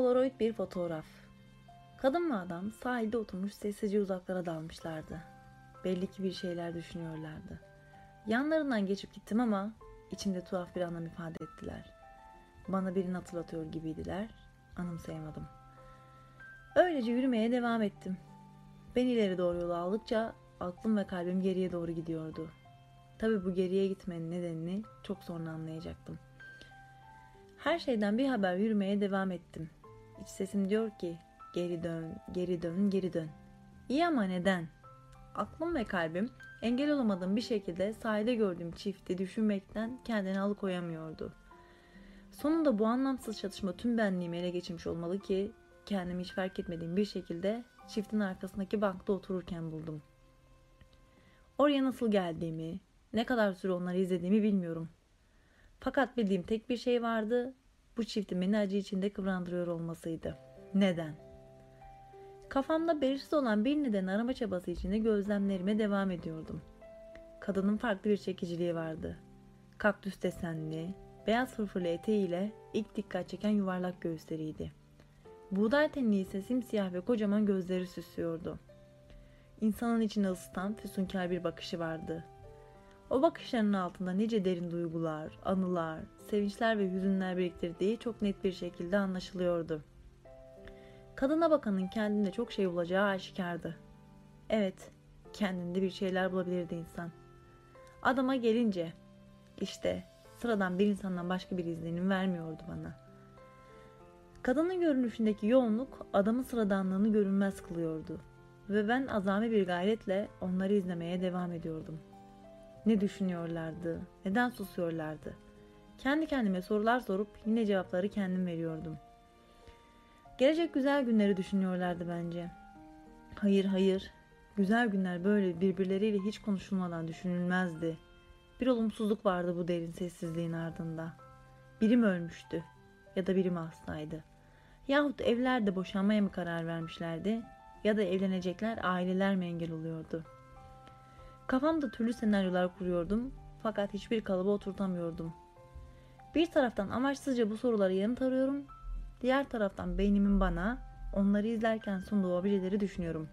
Polaroid bir fotoğraf. Kadın ve adam sahilde oturmuş sessizce uzaklara dalmışlardı. Belli ki bir şeyler düşünüyorlardı. Yanlarından geçip gittim ama içimde tuhaf bir anlam ifade ettiler. Bana birini hatırlatıyor gibiydiler. Anımsayamadım. Öylece yürümeye devam ettim. Ben ileri doğru yolu aldıkça aklım ve kalbim geriye doğru gidiyordu. Tabi bu geriye gitmenin nedenini çok sonra anlayacaktım. Her şeyden bir haber yürümeye devam ettim. İç sesim diyor ki geri dön, geri dön, geri dön. İyi ama neden? Aklım ve kalbim engel olamadığım bir şekilde sahilde gördüğüm çifti düşünmekten kendini alıkoyamıyordu. Sonunda bu anlamsız çatışma tüm benliğimi ele geçirmiş olmalı ki kendimi hiç fark etmediğim bir şekilde çiftin arkasındaki bankta otururken buldum. Oraya nasıl geldiğimi, ne kadar süre onları izlediğimi bilmiyorum. Fakat bildiğim tek bir şey vardı. Bu çiftin beni acı içinde kıvrandırıyor olmasıydı. Neden? Kafamda belirsiz olan bir neden arama çabası içinde gözlemlerime devam ediyordum. Kadının farklı bir çekiciliği vardı. Kaktüs desenli, beyaz fırfırlı eteğiyle ilk dikkat çeken yuvarlak göğüsleriydi. Buğday tenli ise simsiyah ve kocaman gözleri süslüyordu. İnsanın içini ısıtan füsunkar bir bakışı vardı. O bakışlarının altında nice derin duygular, anılar, sevinçler ve hüzünler biriktirdiği çok net bir şekilde anlaşılıyordu. Kadına bakanın kendinde çok şey bulacağı aşikardı. Evet, kendinde bir şeyler bulabilirdi insan. Adama gelince, işte sıradan bir insandan başka bir izlenim vermiyordu bana. Kadının görünüşündeki yoğunluk adamın sıradanlığını görünmez kılıyordu ve ben azami bir gayretle onları izlemeye devam ediyordum. Ne düşünüyorlardı, neden susuyorlardı? Kendi kendime sorular sorup yine cevapları kendim veriyordum. Gelecek güzel günleri düşünüyorlardı bence. Hayır hayır, güzel günler böyle birbirleriyle hiç konuşulmadan düşünülmezdi. Bir olumsuzluk vardı bu derin sessizliğin ardında. Biri mi ölmüştü ya da biri mi hastaydı? Yahut evlerde boşanmaya mı karar vermişlerdi ya da evlenecekler aileler mi engel oluyordu? Kafamda türlü senaryolar kuruyordum fakat hiçbir kalıba oturtamıyordum. Bir taraftan amaçsızca bu sorulara yanıt arıyorum, diğer taraftan beynimin bana onları izlerken sunduğu objeleri düşünüyorum.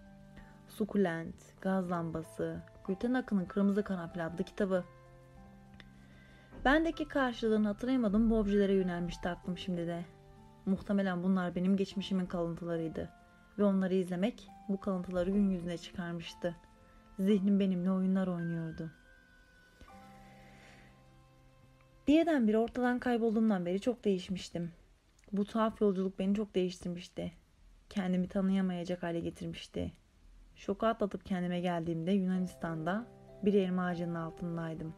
Sukulent, gaz lambası, Gülten Akın'ın Kırmızı Kanaplı adlı kitabı. Bendeki karşılığını hatırlayamadığım bu objelere yönelmişti aklım şimdi de. Muhtemelen bunlar benim geçmişimin kalıntılarıydı ve onları izlemek bu kalıntıları gün yüzüne çıkarmıştı. Zihnim benimle oyunlar oynuyordu. Birdenbire ortadan kaybolduğumdan beri çok değişmiştim. Bu tuhaf yolculuk beni çok değiştirmişti. Kendimi tanıyamayacak hale getirmişti. Şoku atlatıp kendime geldiğimde Yunanistan'da bir elma ağacının altındaydım.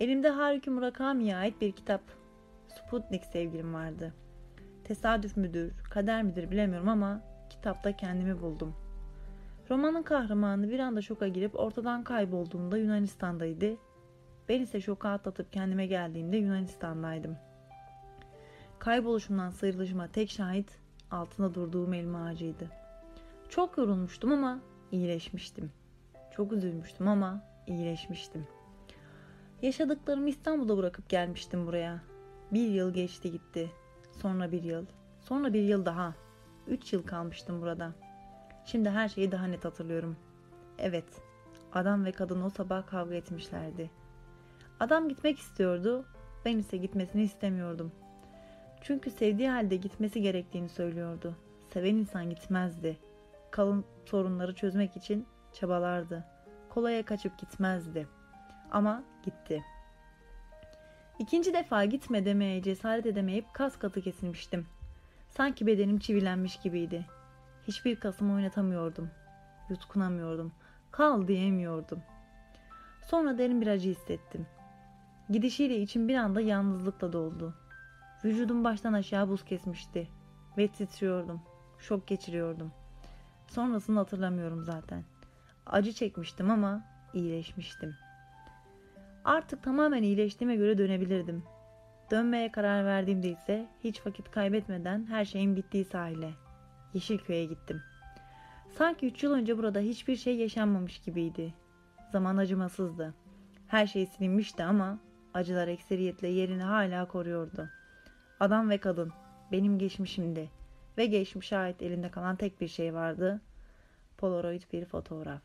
Elimde Haruki Murakami'ye ait bir kitap. Sputnik sevgilim vardı. Tesadüf müdür, kader midir bilemiyorum ama kitapta kendimi buldum. Romanın kahramanı bir anda şoka girip ortadan kaybolduğunda Yunanistan'daydı. Ben ise şoka atlatıp kendime geldiğimde Yunanistan'daydım. Kayboluşumdan sıyrılışıma tek şahit altında durduğum elma ağacıydı. Çok yorulmuştum ama iyileşmiştim. Çok üzülmüştüm ama iyileşmiştim. Yaşadıklarımı İstanbul'da bırakıp gelmiştim buraya. Bir yıl geçti gitti. Sonra bir yıl. Sonra bir yıl daha. Üç yıl kalmıştım burada. Şimdi her şeyi daha net hatırlıyorum. Evet, adam ve kadın o sabah kavga etmişlerdi. Adam gitmek istiyordu, ben ise gitmesini istemiyordum. Çünkü sevdiği halde gitmesi gerektiğini söylüyordu. Seven insan gitmezdi. Kalın sorunları çözmek için çabalardı. Kolaya kaçıp gitmezdi. Ama gitti. İkinci defa gitme demeye cesaret edemeyip kas katı kesilmiştim. Sanki bedenim çivilenmiş gibiydi. Hiçbir kasımı oynatamıyordum. Yutkunamıyordum. Kal diyemiyordum. Sonra derin bir acı hissettim. Gidişiyle içim bir anda yalnızlıkla doldu. Vücudum baştan aşağı buz kesmişti. Ve titriyordum. Şok geçiriyordum. Sonrasını hatırlamıyorum zaten. Acı çekmiştim ama iyileşmiştim. Artık tamamen iyileştiğime göre dönebilirdim. Dönmeye karar verdiğimde ise hiç vakit kaybetmeden her şeyin bittiği sahile, Yeşilköy'e gittim. Sanki üç yıl önce burada hiçbir şey yaşanmamış gibiydi. Zaman acımasızdı. Her şey silinmişti ama acılar ekseriyetle yerini hala koruyordu. Adam ve kadın, benim geçmişimdi ve geçmişe ait elinde kalan tek bir şey vardı. Polaroid bir fotoğraf.